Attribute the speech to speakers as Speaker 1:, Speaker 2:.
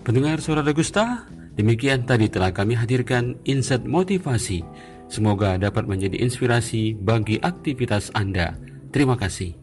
Speaker 1: Pendengar Suara Gusta, demikian tadi telah kami hadirkan insight motivasi. Semoga dapat menjadi inspirasi bagi aktivitas Anda. Terima kasih.